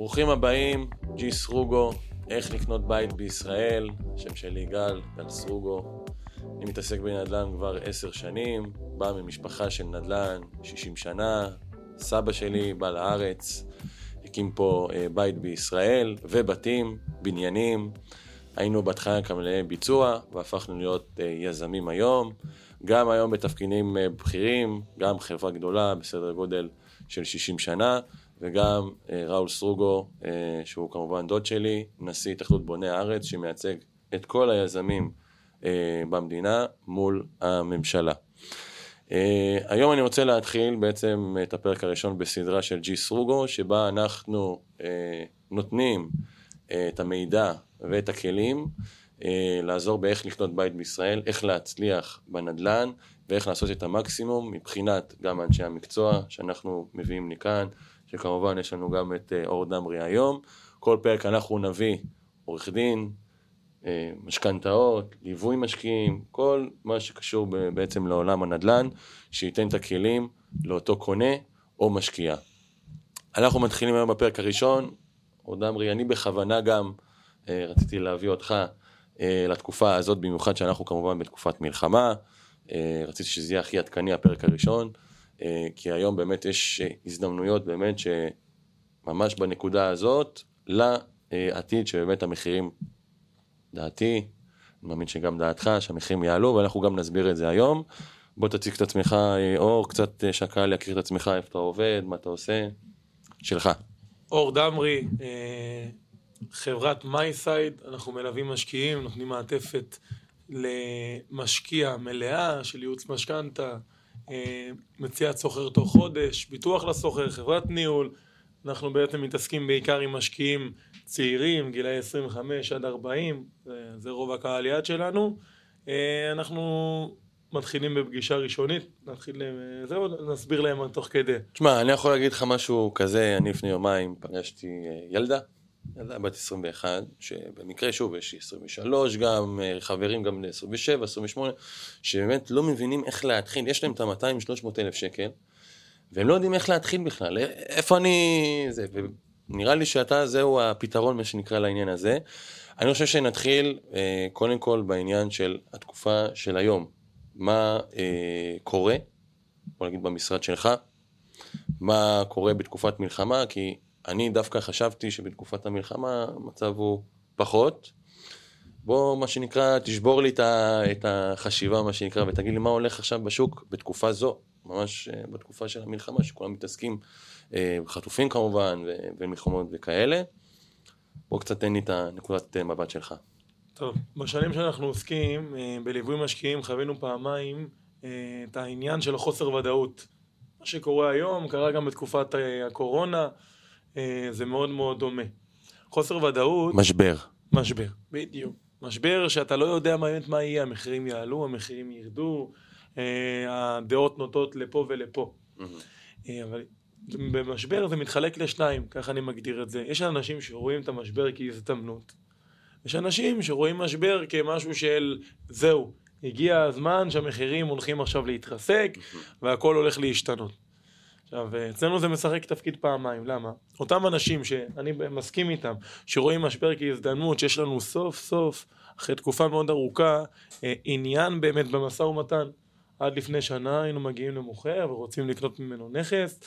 ברוכים הבאים, ג'י סרוגו, איך לקנות בית בישראל, השם שלי גל, גל סרוגו. אני מתעסק בנדל"ן כבר עשר שנים, בא ממשפחה של נדל"ן 60 שנה, סבא שלי בא לארץ, הקים פה אה, בית בישראל, ובתים, בניינים. היינו בהתחלה קבלני ביצוע, והפכנו להיות אה, יזמים היום. גם היום בתפקידים אה, בכירים, גם חברה גדולה בסדר גודל של 60 שנה, וגם אה, ראול סרוגו, אה, שהוא כמובן דוד שלי, נשיא התאחדות בוני הארץ, שמייצג את כל היזמים אה, במדינה מול הממשלה. היום אני רוצה להתחיל בעצם את הפרק הראשון בסדרה של ג'י סרוגו, שבה אנחנו נותנים את המידע ואת הכלים לעזור באיך לקנות בית בישראל, איך להצליח בנדל"ן ואיך לעשות את המקסימום מבחינת גם אנשי המקצוע שאנחנו מביאים לכאן, שכמובן יש לנו גם את אה, אור דמרי היום. כל פרק אנחנו נביא עורך דין, אה, משכנתאות, ליווי משקיעים, כל מה שקשור בעצם לעולם הנדל"ן, שייתן את הכלים לאותו קונה או משקיע. אנחנו מתחילים היום בפרק הראשון, אור דמרי, אני בכוונה גם אה, רציתי להביא אותך לתקופה הזאת, במיוחד שאנחנו כמובן בתקופת מלחמה, רציתי שזה יהיה הכי עדכני הפרק הראשון. אה, כי היום באמת יש אה, הזדמנויות באמת שממש בנקודה הזאת לעתיד שבאמת המחירים, דעתי, אני מאמין שגם דעתך, שהמחירים יעלו ואנחנו גם נסביר את זה היום. בוא תציג את עצמך, אה, אור, קצת שהקהל יכיר את עצמך, איפה אתה עובד, מה אתה עושה, שלך. אור דמרי, חברת מייסייד, אנחנו מלווים משקיעים, נותנים מעטפת למשקיע מלאה של ייעוץ משכנתה, מציאת סוחר תוך חודש, ביטוח לסוחר, חברת ניהול. אנחנו בעצם מתעסקים בעיקר עם משקיעים צעירים, גילאי 25 עד 40, זה, רוב הקהל יד שלנו. אה, אנחנו מתחילים בפגישה ראשונית, נתחיל, אה, זהו, נסביר להם תוך כדי. תשמע, אני יכול להגיד לך משהו כזה, אני לפני יומיים פגשתי ילדה, ילדה בת 21, שבמקרה, שוב, יש 23 גם, אה, חברים גם ל-27, 28, שבאמת לא מבינים איך להתחיל, יש להם את ה-200-300 אלף שקל, והם לא יודעים איך להתחיל בכלל, איפה אני... זה, ונראה לי שאתה, זהו הפתרון, מה שנקרא, לעניין הזה. אני חושב שנתחיל אה, קודם כל בעניין של התקופה של היום. מה אה, קורה, בוא נגיד במשרד שלך, מה קורה בתקופת מלחמה, כי אני דווקא חשבתי שבתקופת המלחמה המצב הוא פחות. בוא, מה שנקרא, תשבור לי את החשיבה, מה שנקרא, ותגיד לי מה הולך עכשיו בשוק בתקופה זו, ממש אה, בתקופה של המלחמה, שכולם מתעסקים, אה, חטופים כמובן, ומלחמות וכאלה. בוא קצת תן לי את הנקודת אה, מבט שלך. טוב, בשנים שאנחנו עוסקים בליווי משקיעים חווינו פעמיים את העניין של החוסר ודאות. מה שקורה היום קרה גם בתקופת הקורונה. אה, זה מאוד מאוד דומה. חוסר ודאות... משבר. משבר, בדיוק. משבר שאתה לא יודע באמת מה יהיה, המחירים יעלו, המחירים ירדו, אה, הדעות נוטות לפה ולפה. אה, אבל במשבר זה מתחלק לשניים, ככה אני מגדיר את זה. יש אנשים שרואים את המשבר כהזדמנות. יש אנשים שרואים משבר כמשהו של זהו, הגיע הזמן שהמחירים הולכים עכשיו להתרסק והכל הולך להשתנות. עכשיו, אצלנו זה משחק תפקיד פעמיים, למה? אותם אנשים שאני מסכים איתם, שרואים משבר כהזדמנות, שיש לנו סוף סוף, אחרי תקופה מאוד ארוכה, אה, עניין באמת במשא ומתן. עד לפני שנה היינו מגיעים למוכר ורוצים לקנות ממנו נכס,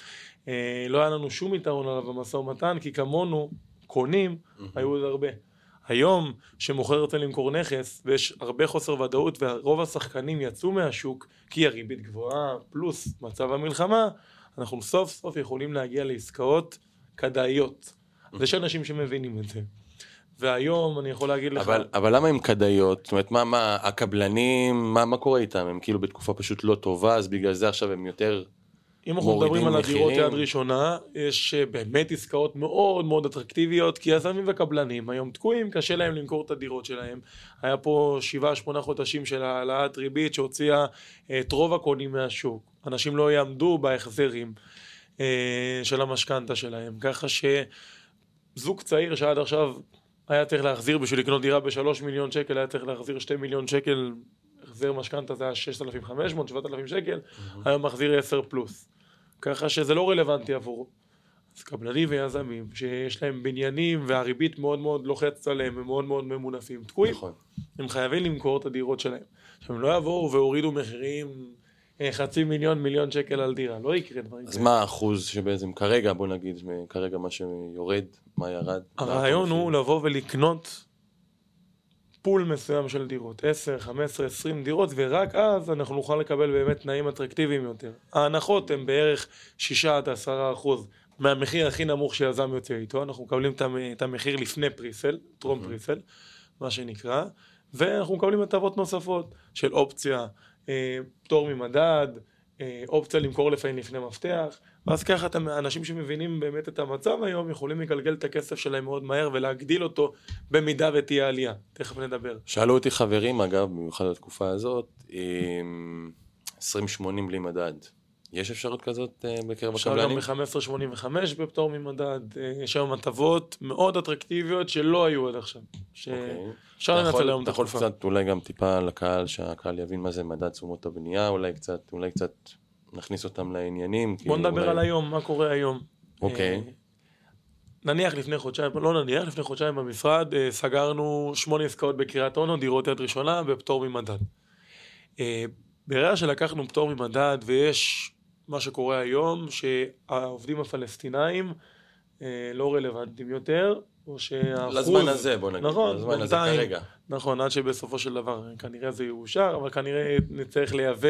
אה, לא היה לנו שום יתרון עליו במשא ומתן, כי כמונו, קונים, היו עוד הרבה. היום, שמוכר רוצה למכור נכס, ויש הרבה חוסר ודאות, ורוב השחקנים יצאו מהשוק, כי הריבית גבוהה, פלוס מצב המלחמה, אנחנו סוף סוף יכולים להגיע לעסקאות כדאיות. ויש אנשים שמבינים את זה. והיום אני יכול להגיד לך... אבל, אבל למה הם כדאיות? זאת אומרת, מה, מה, הקבלנים, מה, מה קורה איתם? הם כאילו בתקופה פשוט לא טובה, אז בגלל זה עכשיו הם יותר אם אנחנו מדברים על הדירות יד ראשונה, יש אה, באמת עסקאות מאוד מאוד אטרקטיביות, כי יזמים וקבלנים היום תקועים, קשה להם למכור את הדירות שלהם. היה פה שבעה, שמונה חודשים של העלאת ריבית שהוציאה אה, את רוב הקונים מהשוק. אנשים לא יעמדו בהחזרים אה, של המשכנתה שלהם, ככה שזוג צעיר שעד עכשיו היה צריך להחזיר בשביל לקנות דירה בשלוש מיליון שקל, היה צריך להחזיר שתי מיליון שקל החזר משכנתה זה היה 6,500, 7,000 שקל, היום מחזיר 10 פלוס. ככה שזה לא רלוונטי עבורו. אז קבלנים ויזמים שיש להם בניינים והריבית מאוד מאוד לוחצת עליהם, הם מאוד מאוד ממונפים, תקועים. נכון. הם חייבים למכור את הדירות שלהם. עכשיו, הם לא יבואו והורידו מחירים אה, חצי מיליון, מיליון שקל על דירה, לא יקרה דברים אז מה האחוז שבעצם כרגע, בוא נגיד, כרגע מה שיורד, מה ירד? הרעיון הוא לבוא ולקנות פול מסוים של דירות, 10, 15, 20 דירות, ורק אז אנחנו נוכל לקבל באמת תנאים אטרקטיביים יותר. ההנחות הן בערך 6 עד 10 אחוז מהמחיר הכי נמוך שיזם יוצא איתו, אנחנו מקבלים את המ- את המחיר לפני פריסל, טרום פריסל, מה שנקרא, ואנחנו מקבלים הטבות נוספות של אופציה, אה, פטור ממדד, אה, אופציה למכור לפעמים לפני מפתח, ואז ככה אתם, אנשים שמבינים באמת את המצב היום יכולים לגלגל את הכסף שלהם מאוד מהר ולהגדיל אותו במידה ותהיה עלייה. תכף נדבר. שאלו אותי חברים, אגב, במיוחד בתקופה הזאת, עם 2080 בלי מדד. יש אפשרות כזאת אה, בקרב אפשר גם הקבלנים? ב-1585 בפטור ממדד, אה, יש היום הטבות מאוד אטרקטיביות שלא היו עד עכשיו. שאפשר אוקיי. לנצל היום את אתה יכול התקופה. קצת, אולי גם טיפה לקהל, שהקהל יבין מה זה מדד תשומות הבנייה, אולי קצת, אולי קצת נכניס אותם לעניינים. בוא כאילו, נדבר אולי- על היום, מה קורה היום. אוקיי. אה, נניח לפני חודשיים, לא נניח, לפני חודשיים במשרד אה, סגרנו שמונה עסקאות בקריית אונו, דירות יד ראשונה בפטור ממדד. אה, ברגע שלקחנו פטור ממדד ויש מה שקורה היום, שהעובדים הפלסטינאים לא רלוונטיים יותר, או שהאחוז... לזמן הזה, בוא נגיד. נכון, לזמן הזה. כרגע. נכון, עד שבסופו של דבר כנראה זה יאושר, אבל כנראה נצטרך לייבא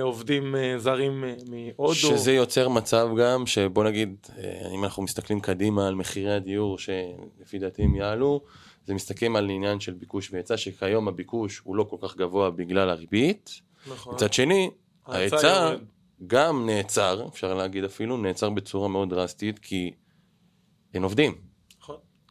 עובדים אה, זרים אה, מהודו. שזה יוצר מצב גם, שבוא נגיד, אה, אם אנחנו מסתכלים קדימה על מחירי הדיור, שלפי דעתי הם יעלו, זה מסתכלים על עניין של ביקוש והיצע, שכיום הביקוש הוא לא כל כך גבוה בגלל הריבית. נכון. מצד שני, ההיצע. גם נעצר, אפשר להגיד אפילו, נעצר בצורה מאוד דרסטית, כי אין עובדים.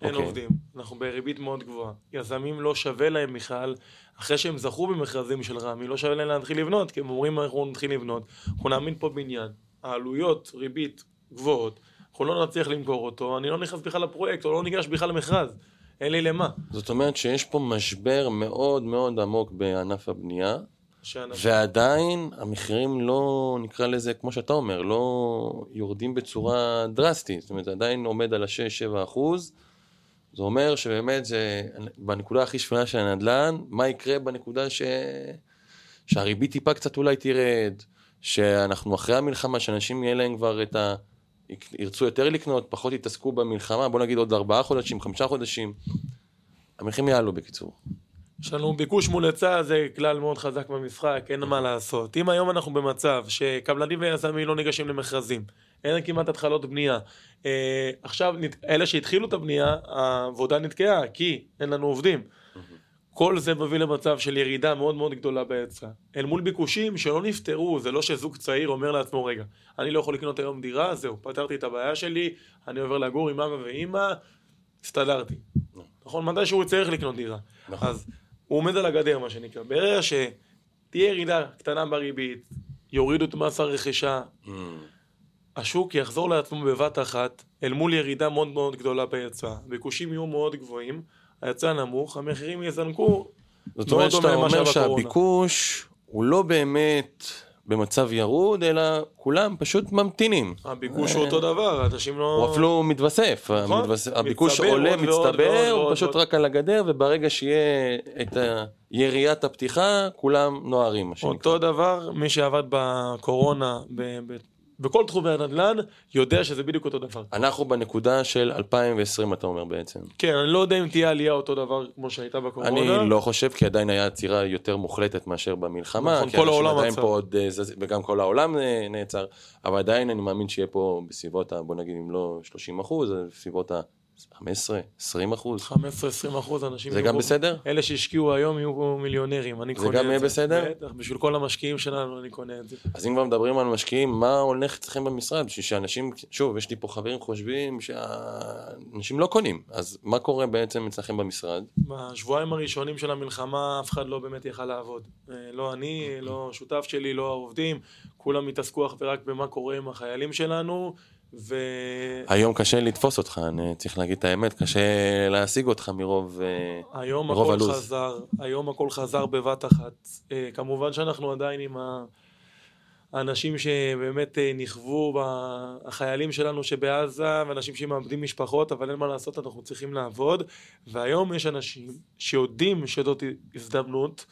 אין אוקיי. עובדים, אנחנו בריבית מאוד גבוהה. יזמים לא שווה להם בכלל, אחרי שהם זכו במכרזים של רמ"י, לא שווה להם להתחיל לבנות, כי הם אומרים אנחנו נתחיל לבנות, אנחנו נעמיד פה בניין, העלויות ריבית גבוהות, אנחנו לא נצליח למכור אותו, אני לא נכנס בכלל לפרויקט, או לא ניגש בכלל למכרז, אין לי למה. זאת אומרת שיש פה משבר מאוד מאוד עמוק בענף הבנייה, שאנשים... ועדיין המחירים לא, נקרא לזה, כמו שאתה אומר, לא יורדים בצורה דרסטית. זאת אומרת, זה עדיין עומד על ה-6-7 אחוז. זה אומר שבאמת זה, בנקודה הכי שפלה של הנדל"ן, מה יקרה בנקודה ש... שהריבית טיפה קצת אולי תרד, שאנחנו אחרי המלחמה, שאנשים יהיה להם כבר את ה... ירצו יותר לקנות, פחות יתעסקו במלחמה, בוא נגיד עוד ארבעה חודשים, חמישה חודשים. המחירים יעלו בקיצור. יש לנו ביקוש מול היצע, זה כלל מאוד חזק במשחק, אין מה לעשות. אם היום אנחנו במצב שקבלנים ויזמים לא ניגשים למכרזים, אין כמעט התחלות בנייה, אה, עכשיו אלה שהתחילו את הבנייה, העבודה נתקעה, כי אין לנו עובדים. כל זה מביא למצב של ירידה מאוד מאוד גדולה בהיצע. אל מול ביקושים שלא נפתרו, זה לא שזוג צעיר אומר לעצמו, רגע, אני לא יכול לקנות היום דירה, זהו, פתרתי את הבעיה שלי, אני עובר לגור עם אבא ואימא, הסתדרתי. נכון? מתי שהוא יצטרך לקנות דירה. נכון. אז הוא עומד על הגדר, מה שנקרא. ברגע שתהיה ירידה קטנה בריבית, יורידו את מס הרכישה, השוק יחזור לעצמו בבת אחת, אל מול ירידה מאוד מאוד גדולה בהיצע. ביקושים יהיו מאוד גבוהים, ההיצע נמוך, המחירים יזנקו. זאת אומרת שאתה אומר. שהביקוש הוא לא באמת במצב ירוד, אלא כולם פשוט ממתינים. הביקוש הוא אותו דבר, אנשים לא... הוא אפילו מתווסף, נכון. הביקוש עולה, מצטבר, הוא פשוט. רק על הגדר, וברגע שיהיה את יריית הפתיחה, כולם נוהרים, מה שנקרא. אותו דבר, מי שעבד בקורונה, בכל תחומי הנדל"ן, יודע שזה בדיוק אותו דבר. אנחנו בנקודה של 2020, אתה אומר בעצם. כן, אני לא יודע אם תהיה עלייה אותו דבר כמו שהייתה בקורונה. אני לא חושב, כי עדיין היה עצירה יותר מוחלטת מאשר במלחמה. נכון, כל העולם עצר. עוד, אה, וגם כל העולם אה, נעצר, אבל עדיין אני מאמין שיהיה פה בסביבות, ה- בוא נגיד, אם לא 30 אחוז, בסביבות ה-15, 20 אחוז. 15-20 אחוז אנשים... זה יהיו גם פה- בסדר? אלה שהשקיעו היום יהיו מיליונרים, אני זה קונה את זה. גם יהיה בסדר? בטח, בשביל כל המשקיעים שלנו אני קונה את זה. אז אם כבר מדברים על משקיעים, מה הולך אצלכם במשרד? בשביל שאנשים, שוב, יש לי פה חברים חושבים שאנשים לא קונים, אז מה קורה בעצם אצלכם במשרד? בשבועיים הראשונים של המלחמה אף אחד לא באמת יכל לעבוד. אה, לא אני, לא שותף שלי, לא העובדים, כולם התעסקו אך ורק במה קורה עם החיילים שלנו, ו... היום קשה לתפוס אותך, אני צריך להגיד את האמת, קשה להשיג אותך מרוב... אה, היום מרוב הכל הלו"ז. חזר, היום הכל חזר בבת אחת. אה, כמובן שאנחנו עדיין עם. האנשים שבאמת אה, נכוו, החיילים שלנו שבעזה, ואנשים שמאבדים משפחות, אבל אין מה לעשות, אנחנו צריכים לעבוד. והיום יש אנשים שיודעים שזאת הזדמנות,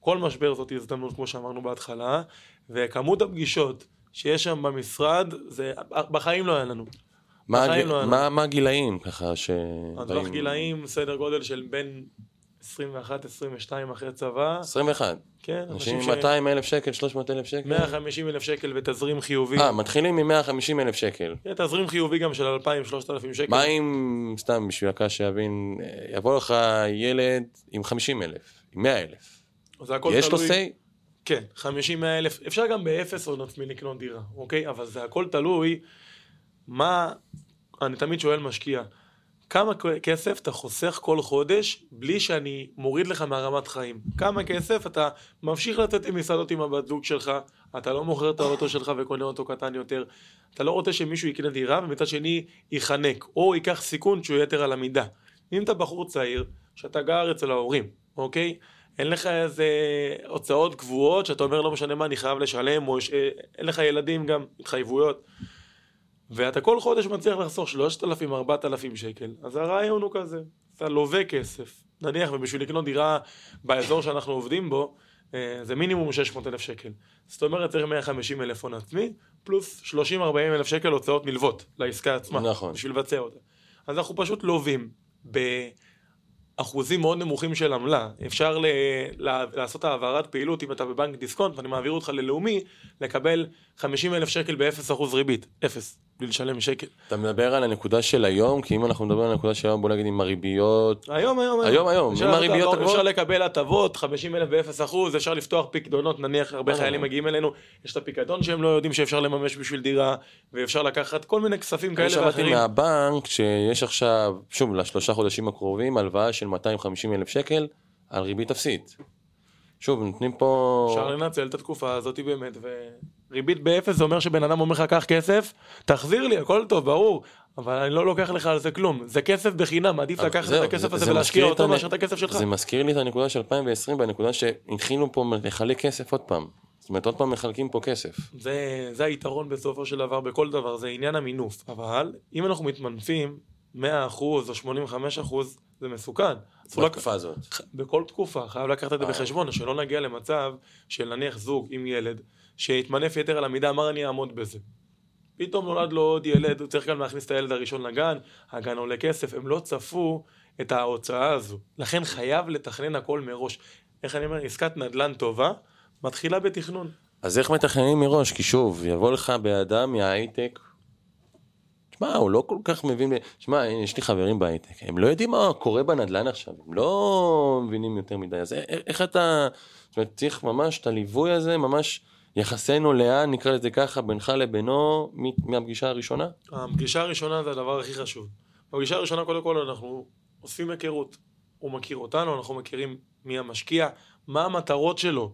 כל משבר זאת הזדמנות, כמו שאמרנו בהתחלה, וכמות הפגישות שיש שם במשרד, זה בחיים לא היה לנו. מה הג- לא היה לנו. מה מה הגילאים ככה ש... הטווח גילאים, סדר גודל של בין 21-22 אחרי צבא, 21. כן, אנשים עם ש... 200 אלף שקל, 300 אלף שקל? 150 אלף שקל בתזרים חיובי. אה, מתחילים מ-150 אלף שקל. כן, תזרים חיובי גם של 2,000-3,000 שקל. מה אם, סתם בשביל הקהל שיבין, אה, יבוא לך ילד עם 50 אלף, עם 100 אלף. יש לו תלוי- say? כן, 50 100 אלף, אפשר גם באפס הון עצמי לקנות דירה, אוקיי? אבל זה הכל תלוי מה, אני תמיד שואל משקיע, כמה כסף אתה חוסך כל חודש בלי שאני מוריד לך מהרמת חיים? כמה כסף אתה ממשיך לצאת עם מסעדות עם הבת זוג שלך, אתה לא מוכר את האוטו שלך וקונה אוטו קטן יותר, אתה לא רוצה שמישהו יקנה דירה ומצד שני ייחנק, או ייקח סיכון שהוא יתר על המידה. אם אתה בחור צעיר, שאתה גר אצל ההורים, אוקיי? אין לך איזה הוצאות קבועות שאתה אומר לא משנה מה אני חייב לשלם, או אה, אין לך ילדים גם, התחייבויות. ואתה כל חודש מצליח לחסוך 3,000-4,000 שקל, אז הרעיון הוא כזה, אתה לווה כסף, נניח ובשביל לקנות דירה באזור שאנחנו עובדים בו, אה, זה מינימום 600,000 שקל. זאת אומרת צריך 150 אלף הון עצמי, פלוס 30-40 אלף שקל הוצאות נלוות לעסקה עצמה, נכון. בשביל לבצע אותה. אז אנחנו פשוט לווים באחוזים מאוד נמוכים של עמלה. אפשר ל- ל- לעשות העברת פעילות אם אתה בבנק דיסקונט ואני מעביר אותך ללאומי, לקבל 50 אלף שקל ב-0% ריבית, אפס, בלי לשלם שקל. אתה מדבר על הנקודה של היום, כי אם אנחנו מדברים על הנקודה של היום, בוא נגיד עם הריביות, היום, היום, היום, היום, אפשר עם הריביות הגבוהות? אפשר לקבל הטבות, 50 אלף ב-0 אחוז, אפשר לפתוח פיקדונות, נניח הרבה אה. חיילים מגיעים אלינו, יש את הפיקדון שהם לא יודעים שאפשר לממש בשביל דירה, ואפשר לקחת כל מיני כספים אני כאלה שמעתי ואחרים. מהבנק שיש עכשיו, שוב, לשלושה חודשים הקרובים, הלוואה של 250 אלף שקל על ריבית אפסית. שוב, נותנים פה... אפשר לנצל את התקופה הזאת באמת, וריבית באפס זה אומר שבן אדם אומר לך, קח כסף, תחזיר לי, הכל טוב, ברור, אבל אני לא לוקח לך על זה כלום. זה כסף בחינם, עדיף לקחת את הכסף זה- הזה זה ולהשקיע אותו מאשר את הכסף שלך. זה מזכיר לי את הנקודה של 2020, בנקודה שהתחילו פה לחלק כסף עוד פעם. זאת אומרת, עוד פעם מחלקים פה כסף. זה, זה היתרון בסופו של דבר בכל דבר, זה עניין המינוף. אבל אם אנחנו מתמנפים 100% או 85% זה מסוכן. אסור לק- בתקופה הזאת. בכל תקופה, חייב לקחת את זה אה. בחשבון, שלא נגיע למצב של נניח זוג עם ילד, שהתמנף יתר על המידה, אמר אני אעמוד בזה. פתאום נולד לו עוד ילד, הוא צריך גם להכניס את הילד הראשון לגן, הגן עולה כסף, הם לא צפו את ההוצאה הזו. לכן חייב לתכנן הכל מראש. איך אני אומר, עסקת נדל"ן טובה, מתחילה בתכנון. אז איך מתכננים מראש? כי שוב, יבוא לך באדם מההייטק, שמע, הוא לא כל כך מבין, שמע, יש לי חברים בהייטק, הם לא יודעים מה קורה בנדל"ן עכשיו, הם לא מבינים יותר מדי, אז איך אתה, זאת אומרת, צריך ממש את הליווי הזה, ממש יחסינו לאן, נקרא לזה ככה, בינך לבינו, מהפגישה הראשונה? הפגישה הראשונה זה הדבר הכי חשוב. בפגישה הראשונה קודם כל אנחנו אוספים היכרות. הוא מכיר אותנו, אנחנו מכירים מי המשקיע, מה המטרות שלו.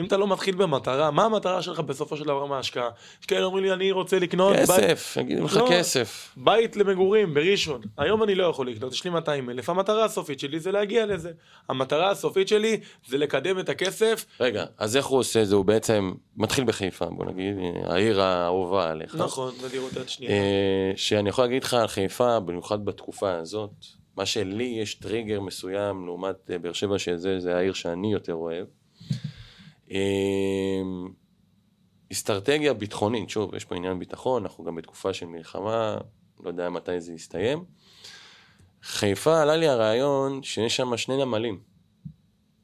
אם אתה לא מתחיל במטרה, מה המטרה שלך בסופו של דבר מההשקעה? יש כאלה אומרים לי, אני רוצה לקנות בית, כסף, יגידו לך לא. כסף. בית למגורים בראשון. היום אני לא יכול לקנות, יש לי 200 אלף. המטרה הסופית שלי זה להגיע לזה. המטרה הסופית שלי זה לקדם את הכסף. רגע, אז איך הוא עושה את זה? הוא בעצם מתחיל בחיפה, בוא נגיד, העיר האהובה עליך. נכון, זה דירות יד שנייה. אה, שאני יכול להגיד לך על חיפה, במיוחד בתקופה הזאת, מה שלי יש טריגר מסוים לעומת אה, באר שבע, שזה זה העיר שאני יותר אוהב. אה, אסטרטגיה ביטחונית, שוב, יש פה עניין ביטחון, אנחנו גם בתקופה של מלחמה, לא יודע מתי זה יסתיים. חיפה עלה לי הרעיון שיש שם שני נמלים.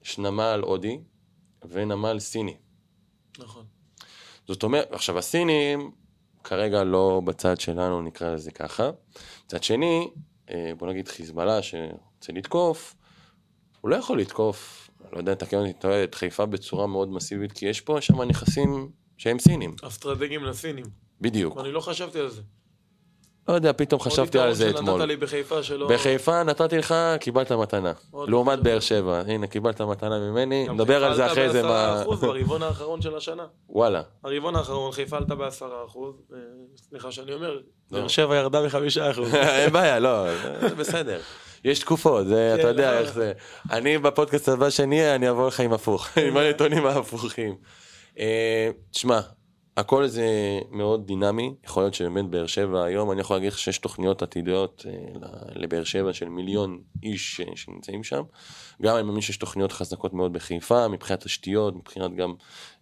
יש נמל הודי ונמל סיני. נכון. זאת אומרת, עכשיו הסינים כרגע לא בצד שלנו, נקרא לזה ככה. מצד שני, אה, בוא נגיד חיזבאללה שרוצה לתקוף, הוא לא יכול לתקוף, לא יודע, תקן אותי, טועה, את חיפה בצורה מאוד מסיבית, כי יש פה שם נכסים שהם סינים, אסטרטגיים לסינים. בדיוק. אני לא חשבתי על זה. לא יודע, פתאום חשבתי על זה עוד יתרון שנתת אתמול. לי בחיפה שלא... בחיפה נתתי לך, קיבלת מתנה. לעומת. באר שבע, הנה, קיבלת מתנה ממני, נדבר על זה חיפה אחרי זה, עלתה מה... ב-10% ברבעון האחרון של השנה. וואלה. הרבעון האחרון חיפה עלתה בעשרה אחוז, אה, סליחה שאני אומר, לא. באר שבע ירדה בחמישה אחוז. אין בעיה, לא, בסדר. יש תקופות, זה, אתה כן, יודע לא. איך זה. אני בפודקאסט הבא שנהיה, אני אבוא לך עם הפוך, עם הנתונים ההפוכים. אה, תשמע, הכל זה מאוד דינמי, יכול להיות שבאמת באר שבע היום, אני יכול להגיד לך שיש תוכניות עתידיות אה, לבאר שבע של מיליון איש אה, שנמצאים שם. גם אני מאמין שיש תוכניות חזקות מאוד בחיפה, מבחינת תשתיות, מבחינת גם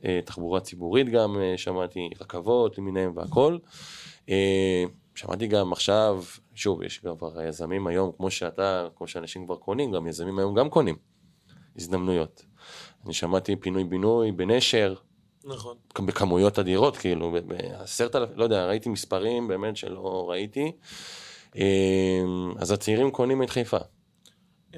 אה, תחבורה ציבורית גם, אה, שמעתי רכבות למיניהם והכל. אה, שמעתי גם עכשיו, שוב, יש כבר יזמים היום, כמו שאתה, כמו שאנשים כבר קונים, גם יזמים היום גם קונים הזדמנויות. אני שמעתי פינוי-בינוי בנשר, נכון. בכמויות אדירות, כאילו, בעשרת אלפים, לא יודע, ראיתי מספרים באמת שלא ראיתי. אמ, אז הצעירים קונים את חיפה.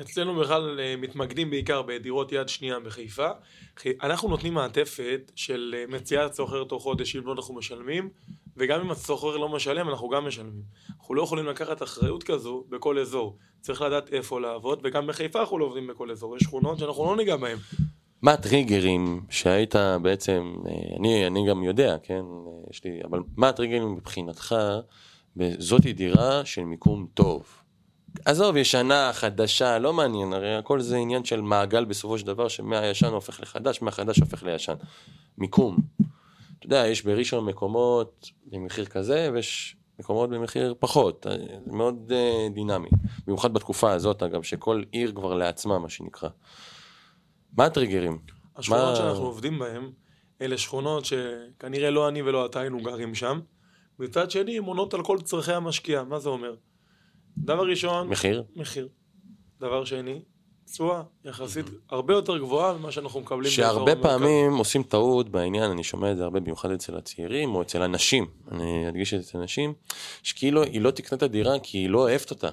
אצלנו בכלל אה, מתמקדים בעיקר בדירות יד שנייה בחיפה. חי- אנחנו נותנים מעטפת של אה, מציאת סוחר תוך חודש אם לא אנחנו משלמים, וגם אם הסוחר לא משלם אנחנו גם משלמים. אנחנו לא יכולים לקחת אחריות כזו בכל אזור. צריך לדעת איפה לעבוד, וגם בחיפה אנחנו לא עובדים בכל אזור. יש שכונות שאנחנו לא ניגע בהן. מה הטריגרים שהיית בעצם, אה, אני, אני גם יודע, כן, אה, יש לי, אבל מה הטריגרים מבחינתך בזאתי דירה של מיקום טוב? עזוב, ישנה, חדשה, לא מעניין, הרי הכל זה עניין של מעגל בסופו של דבר, שמהישן הופך לחדש, מהחדש הופך לישן. מיקום. אתה יודע, יש בראשון מקומות במחיר כזה, ויש מקומות במחיר פחות. מאוד אה, דינמי. במיוחד בתקופה הזאת, אגב, שכל עיר כבר לעצמה, מה שנקרא. מה הטריגרים? השכונות מה- שאנחנו עובדים בהן, אלה שכונות שכנראה לא אני ולא אתה היינו גרים שם. מצד שני, הן עונות על כל צורכי המשקיע. מה זה אומר? דבר ראשון, מחיר? מחיר. דבר שני, תשואה יחסית הרבה יותר גבוהה ממה שאנחנו מקבלים שהרבה. פעמים עושים טעות בעניין, אני שומע את זה הרבה במיוחד אצל הצעירים או אצל הנשים, אני אדגיש את זה אצל נשים, שכאילו היא לא תקנה את הדירה כי היא לא אוהבת אותה.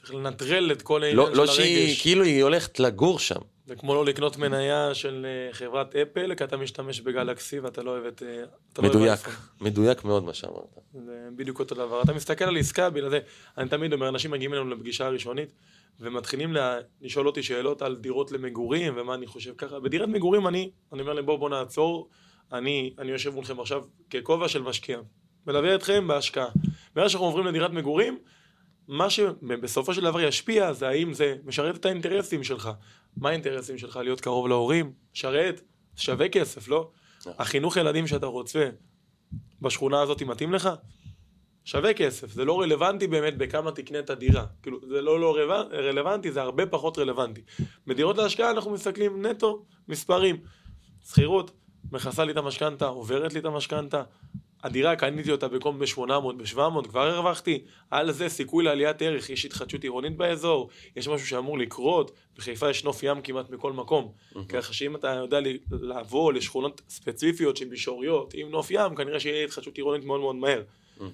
צריך לנטרל את כל העניין לא, של לא שהיא, הרגש. כאילו היא הולכת לגור שם. זה כמו לא לקנות מניה של אה, חברת אפל, כי אתה משתמש בגלקסי ואתה לא אוהב את... אה, לא מדויק, אייפון. מדויק מאוד מה שאמרת. זה בדיוק אותו דבר. אתה מסתכל על עסקה, בגלל זה, אני תמיד אומר, אנשים מגיעים אלינו לפגישה הראשונית, ומתחילים לה, לשאול אותי שאלות על דירות למגורים, ומה אני חושב ככה. בדירת מגורים אני, אני אומר להם, בואו בוא נעצור, אני, אני יושב מולכם עכשיו ככובע של משקיע. מלווה אתכם בהשקעה. ברגע שאנחנו עוברים לדירת מגורים, מה שבסופו של דבר ישפיע זה האם זה משרת את האינטרסים שלך. מה האינטרסים שלך? להיות קרוב להורים? משרת? שווה כסף, לא? החינוך ילדים שאתה רוצה בשכונה הזאת מתאים לך? שווה כסף, זה לא רלוונטי באמת בכמה תקנה את הדירה. כאילו, זה לא לא רלוונ- רלוונטי, זה הרבה פחות רלוונטי. בדירות להשקעה אנחנו מסתכלים נטו, מספרים. שכירות, מכסה לי את המשכנתה, עוברת לי את המשכנתה. הדירה, קניתי אותה במקום ב-800, ב-700, כבר הרווחתי. על זה סיכוי לעליית ערך, יש התחדשות עירונית באזור, יש משהו שאמור לקרות, בחיפה יש נוף ים כמעט מכל מקום. ככה שאם אתה יודע ל- לעבור לשכונות ספציפיות שהן מישוריות, עם נוף ים, כנראה שיהיה התחדשות עירונית מאוד מאוד מהר.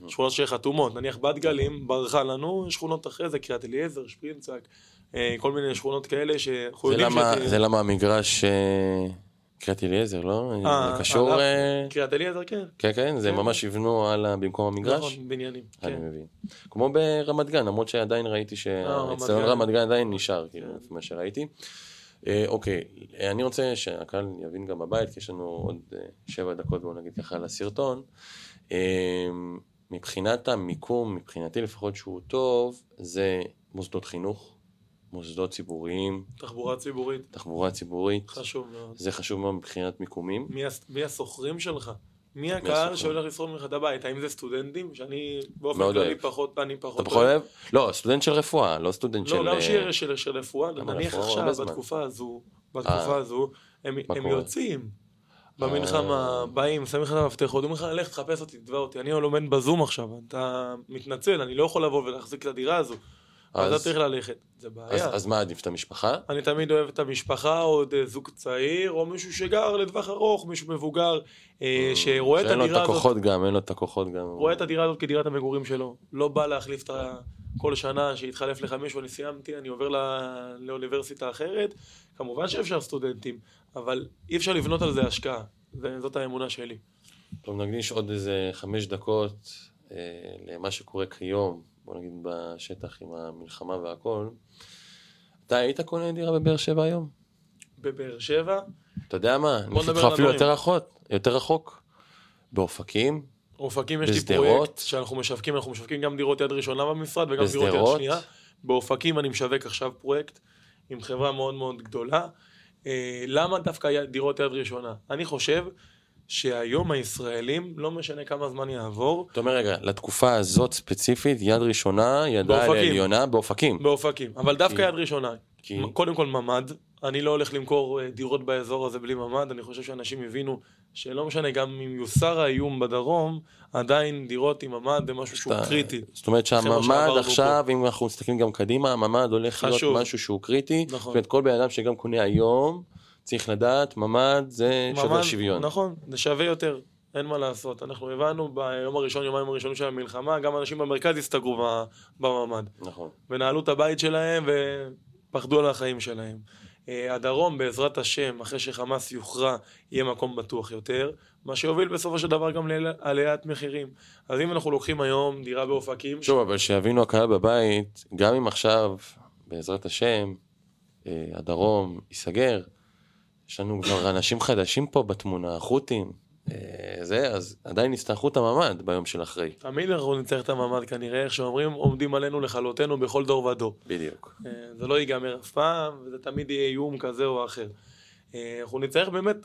שכונות שחתומות, נניח בת גלים ברחה לנו, שכונות אחרי זה, קריית אליעזר, שפרינצק, אה, כל מיני שכונות כאלה שאנחנו זה יודעים למה, שת- זה למה המגרש אה, קריית אליעזר, לא? אה, זה קשור... קריית אליעזר, כן. כן, כן, זה כן. ממש יבנו על במקום המגרש? נכון, בניינים. אני כן. מבין. כמו ברמת גן, למרות שעדיין ראיתי שהאצטדיון. רמת גן עדיין נשאר, כאילו, כן. לפי מה שראיתי. אוקיי, אני רוצה שהקהל יבין גם בבית, כי יש לנו עוד שבע דקות, בואו נגיד ככה, לסרטון. מבחינת המיקום, מבחינתי לפחות שהוא טוב, זה מוסדות חינוך, מוסדות ציבוריים, תחבורה ציבורית, תחבורה ציבורית. חשוב מאוד. זה חשוב מאוד מבחינת מיקומים. מי הס- מי השוכרים שלך? מי? הקהל שהולך לשרוד ממך את הבית? האם זה סטודנטים? שאני באופן כללי. פחות, אני פחות אתה פחות אוהב? לא, סטודנט של רפואה, לא סטודנט של... לא, גם אה, שיר של של רפואה, נניח עכשיו. בתקופה הזו, בתקופה אה, הזו, הם? יוצאים. במלחמה, אה. באים, שמים לך את המפתחות, אומרים לך, לך תחפש אותי, תתבע אותי, אני לומד בזום עכשיו, אתה מתנצל, אני לא יכול לבוא ולהחזיק את הדירה הזו, אז אתה צריך ללכת, זה בעיה. אז מה עדיף את המשפחה? אני תמיד אוהב את המשפחה, או עוד אה, זוג צעיר, או מישהו שגר לטווח ארוך, מישהו מבוגר, אה, שרואה את שאין לו את הדירה הזאת, הכוחות גם, אין לו את הכוחות גם. רואה את הדירה הזאת כדירת המגורים שלו. לא בא להחליף את ה... כל שנה שיתחלף לך מישהו, אני סיימתי, אני עובר לאוניברסיטה אחרת. כמובן שאפשר סטודנטים, אבל אי אפשר לבנות על זה השקעה. ו- זאת האמונה שלי. טוב, נקדיש עוד איזה חמש דקות אה, למה שקורה כיום, בוא נגיד בשטח עם המלחמה והכל. אתה היית קונה דירה בבאר שבע היום? בבאר שבע, אתה יודע מה? אני לך על אפילו. יותר רחוק, יותר רחוק. באופקים, אופקים יש לי? פרויקט שאנחנו משווקים, אנחנו משווקים גם דירות יד ראשונה במשרד וגם דירות יד? שנייה. באופקים אני משווק עכשיו פרויקט עם חברה מאוד מאוד גדולה. אה, למה דווקא דירות יד ראשונה? אני חושב שהיום הישראלים, לא משנה כמה זמן יעבור, אתה אומר, רגע, לתקופה הזאת ספציפית, יד ראשונה ידה. לעליונה באופקים. באופקים, אבל דווקא כי- יד ראשונה. כי- קודם כל ממ"ד, אני לא הולך למכור אה, דירות באזור הזה בלי ממ"ד, אני חושב שאנשים הבינו שלא משנה, גם אם יוסר האיום בדרום, עדיין דירות עם ממ"ד זה משהו שהוא אתה- קריטי. זאת אומרת שהממ"ד עכשיו, אם אנחנו מסתכלים גם קדימה, הממ"ד הולך להיות. משהו שהוא קריטי. זאת נכון. אומרת, כל בן אדם שגם קונה היום, צריך לדעת, ממ"ד זה ממ"ד, שוויון. נכון, זה שווה יותר, אין מה לעשות. אנחנו הבנו ביום הראשון, יומיים הראשונים של המלחמה, גם אנשים במרכז הסתגרו בממ"ד. נכון. ונעלו את הבית שלהם ופחדו על החיים שלהם. אה, הדרום, בעזרת השם, אחרי שחמאס יוכרע, יהיה מקום בטוח יותר, מה שיוביל בסופו של דבר גם לעליית מחירים. אז אם אנחנו לוקחים היום דירה באופקים, שוב, אבל שיבינו הקהל בבית, גם אם עכשיו, בעזרת השם, אה, הדרום ייסגר, יש לנו כבר אנשים חדשים פה בתמונה, החות'ים, זה, אז עדיין יצטרכו את הממ"ד ביום של אחרי. תמיד אנחנו נצטרך את הממ"ד כנראה, איך שאומרים, עומדים עלינו לכלותנו בכל דור ודור. בדיוק. אה, זה לא ייגמר אף פעם, וזה תמיד יהיה איום כזה או אחר. אה, אנחנו נצטרך באמת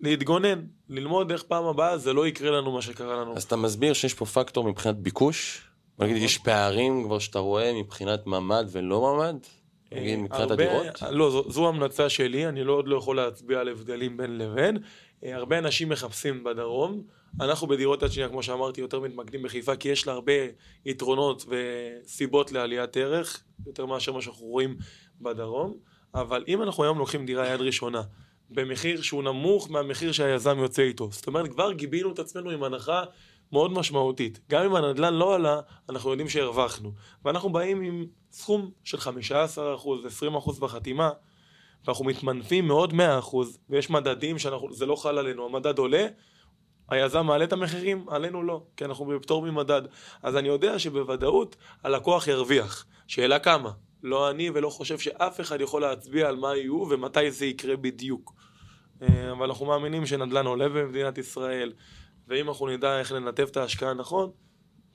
להתגונן, ללמוד איך פעם הבאה זה לא יקרה לנו מה שקרה לנו. אז אתה מסביר שיש פה פקטור מבחינת ביקוש? נגיד. יש פערים כבר שאתה רואה מבחינת ממ"ד ולא ממ"ד? נגיד, מבחינת הדירות? לא, זו, זו המלצה שלי, אני לא, עוד לא יכול להצביע על הבדלים בין לבין. אה, הרבה אנשים מחפשים בדרום. אנחנו בדירות יד שנייה, כמו שאמרתי, יותר מתמקדים בחיפה, כי יש לה הרבה יתרונות וסיבות לעליית ערך, יותר מאשר מה שאנחנו רואים בדרום. אבל אם אנחנו היום לוקחים דירה יד ראשונה, במחיר שהוא נמוך מהמחיר שהיזם יוצא איתו, זאת אומרת, כבר גיבינו את עצמנו עם הנחה מאוד משמעותית. גם אם הנדל"ן לא עלה, אנחנו יודעים שהרווחנו. ואנחנו באים עם סכום של 15%, 20% בחתימה, ואנחנו מתמנפים מעוד 100%, ויש מדדים שזה לא חל עלינו. המדד עולה, היזם מעלה את המחירים, עלינו לא, כי אנחנו בפטור ממדד. אז אני יודע שבוודאות הלקוח ירוויח. שאלה כמה? לא אני ולא חושב שאף אחד יכול להצביע על מה יהיו ומתי זה יקרה בדיוק. אה, אבל אנחנו מאמינים שנדל"ן עולה במדינת ישראל, ואם אנחנו נדע איך לנתב את ההשקעה נכון,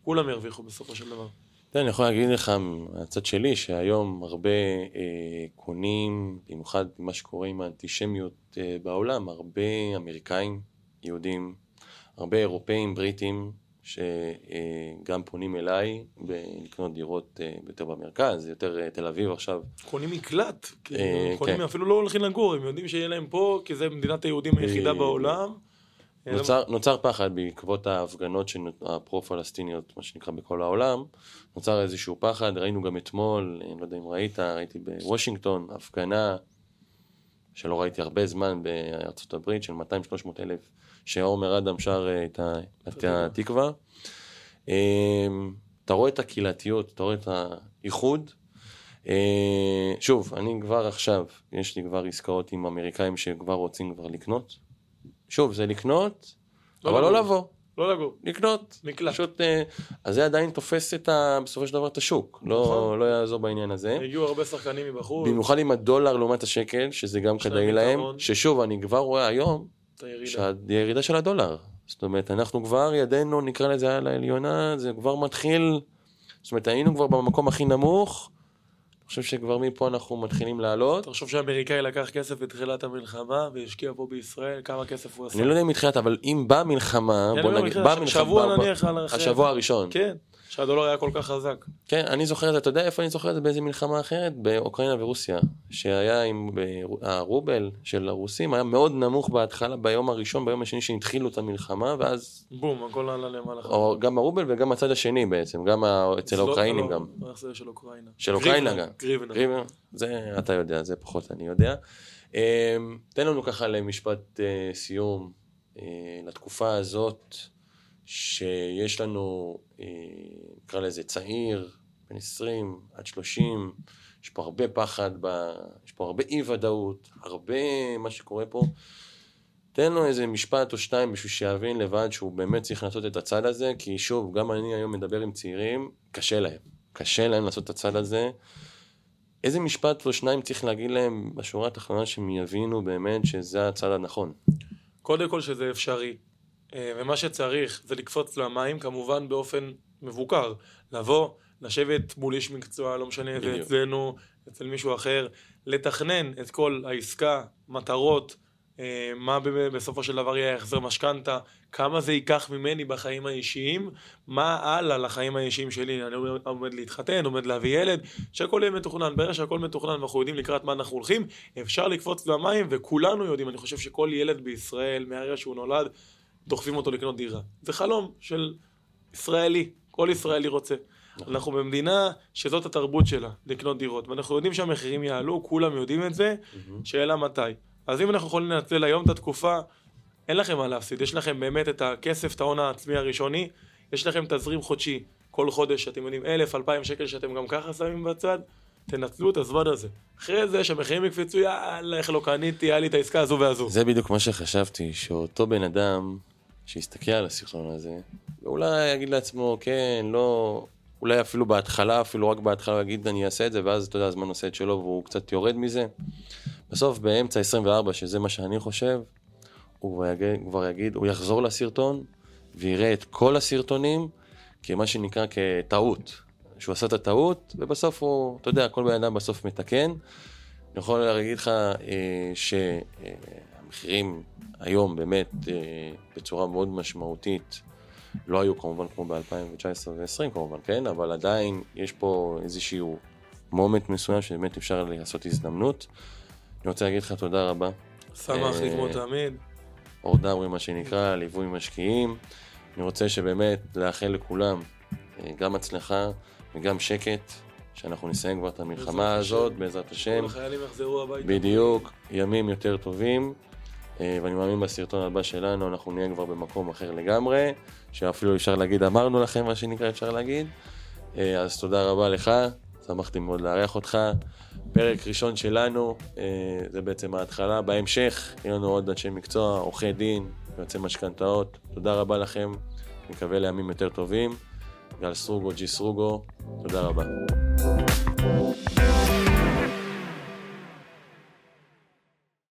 כולם ירוויחו בסופו של דבר. תראה, אני יכול להגיד לך מהצד שלי, שהיום הרבה אה, קונים, במיוחד מה שקורה עם האנטישמיות אה, בעולם, הרבה אמריקאים, יהודים, הרבה אירופאים, בריטים, שגם פונים אליי ב- לקנות דירות אה, יותר במרכז, יותר אה, תל אביב עכשיו. קונים מקלט, כאילו, אה, קונים כן. אפילו לא הולכים לגור, הם יודעים שיהיה להם פה, כי זה מדינת היהודים היחידה אה, בעולם. אה, נוצר, נוצר פחד בעקבות ההפגנות הפרו-פלסטיניות, מה שנקרא בכל העולם. נוצר איזשהו פחד, ראינו גם אתמול, אני לא יודע אם ראית, ראיתי בוושינגטון, הפגנה שלא ראיתי הרבה זמן בארצות הברית, של 200-300 אלף, שעומר אדם שר אה, את התקווה. אמ, אתה רואה את הקהילתיות, אתה רואה את האיחוד. אה, שוב, אני כבר עכשיו, יש לי כבר עסקאות עם אמריקאים שכבר רוצים כבר לקנות. שוב, זה לקנות, לא אבל לא לגור. לבוא, לא לגור, לקנות. מקלט. פשוט, אה, אז זה עדיין תופס את ה, בסופו של דבר את השוק, לא, נכון. לא יעזור בעניין הזה. הגיעו הרבה שחקנים מבחוץ, במיוחד עם הדולר לעומת השקל, שזה גם כדאי להם. ששוב, אני כבר רואה היום את הירידה. שהירידה של הדולר. זאת אומרת, אנחנו כבר, ידנו, נקרא לזה על העליונה, זה כבר מתחיל, זאת אומרת, היינו כבר במקום הכי נמוך, חושב שכבר מפה אנחנו מתחילים לעלות. תחשוב שהאמריקאי לקח כסף בתחילת המלחמה והשקיע פה בישראל, כמה כסף הוא עשה. אני לא יודע אם מתחילת, אבל אם באה מלחמה, אני בוא לא נגיד, באה מלחמה, שבוע נניח על השבוע. הראשון. כן, שהדולר היה כל כך חזק. כן, אני זוכר את זה, אתה יודע איפה אני זוכר את זה? באיזה מלחמה אחרת? באוקראינה ורוסיה. שהיה עם ב- הרובל של הרוסים, היה מאוד נמוך בהתחלה, ביום הראשון, ביום השני שהתחילו את המלחמה, ואז, בום, הכל עלה למעלה. או גם הרובל וגם הצד השני בעצם, גם אצל לא- האוקראינים לא, גם. לא, איך זה של אוקראינה? של אוקראינה גם. גריבנה. זה אתה יודע, זה פחות אני יודע. אמ, תן לנו ככה למשפט אה, סיום אה, לתקופה הזאת, שיש לנו, אה, נקרא לזה צעיר, בן 20 עד 30, יש פה הרבה פחד, ב... יש פה הרבה אי ודאות, הרבה מה שקורה פה. תן לו איזה משפט או שתיים בשביל שיבין לבד שהוא באמת צריך לעשות את הצד הזה, כי שוב, גם אני היום מדבר עם צעירים, קשה להם. קשה להם לעשות את הצד הזה. איזה משפט או שניים צריך להגיד להם בשורה התחתונה שהם יבינו באמת שזה הצד הנכון. קודם כל שזה אפשרי. אה, ומה שצריך זה לקפוץ למים, כמובן באופן מבוקר. לבוא, לשבת מול איש מקצוע, לא משנה איזה. אצלנו, אצל מישהו אחר, לתכנן את כל העסקה, מטרות, אה, מה בסופו של דבר יהיה החזר משכנתה, כמה זה ייקח ממני בחיים האישיים, מה הלאה לחיים האישיים שלי, אני עומד להתחתן, עומד להביא ילד, שהכל יהיה מתוכנן, ברגע שהכל מתוכנן ואנחנו יודעים לקראת מה אנחנו הולכים, אפשר לקפוץ למים וכולנו יודעים, אני חושב שכל ילד בישראל, מהרגע שהוא נולד, דוחפים אותו לקנות דירה. זה חלום של ישראלי, כל ישראלי רוצה. נכון. אנחנו במדינה שזאת התרבות שלה, לקנות דירות, ואנחנו יודעים שהמחירים יעלו, כולם יודעים את זה, שאלה מתי. אז אם אנחנו יכולים לנצל היום את התקופה, אין לכם מה להפסיד, יש לכם באמת את הכסף, את ההון העצמי הראשוני, יש לכם תזרים חודשי כל חודש, אתם יודעים, אלף, אלפיים שקל שאתם גם ככה שמים בצד, תנצלו את הזמן הזה. אחרי זה שהמחירים יקפצו, יאללה, איך לא קניתי, היה לי את העסקה הזו והזו. זה בדיוק מה שחשבתי, שאותו בן אדם שיסתכל על הסרטון הזה, ואולי יגיד לעצמו, כן, לא, אולי אפילו בהתחלה, אפילו רק בהתחלה, יגיד אני אעשה את זה, ואז אתה יודע, הזמן עושה את שלו והוא קצת יורד מזה. בסוף, באמצע 24, שזה מה שאני חושב, הוא יגיד, כבר יגיד, הוא יחזור לסרטון ויראה את כל הסרטונים כמה שנקרא כטעות. שהוא עשה את הטעות, ובסוף הוא, אתה יודע, כל בן אדם בסוף מתקן. אני יכול להגיד לך אה, שהמחירים היום באמת אה, בצורה מאוד משמעותית לא היו כמובן כמו ב-2019 ו-2020 כמובן, כן? אבל עדיין יש פה איזשהו מומנט מסוים שבאמת אפשר לעשות הזדמנות. אני רוצה להגיד לך תודה רבה. שמח אה, לגמור תמיד. אור דמרי מה שנקרא, ליווי משקיעים. אני רוצה שבאמת לאחל לכולם אה, גם הצלחה וגם שקט, שאנחנו נסיים כבר את המלחמה הזאת, בעזרת השם. כל החיילים יחזרו הביתה. בדיוק, ימים יותר טובים. אה, ואני מאמין בסרטון הבא שלנו, אנחנו נהיה כבר במקום אחר לגמרי, שאפילו אפשר להגיד, אמרנו לכם מה שנקרא, אפשר להגיד. אז תודה רבה לך, שמחתי מאוד לארח אותך. פרק ראשון שלנו, אה, זה בעצם ההתחלה. בהמשך, יהיו לנו עוד אנשי מקצוע, עורכי דין, יועצי משכנתאות. תודה רבה לכם, מקווה לימים יותר טובים. גל סרוגו, ג'י סרוגו, תודה רבה.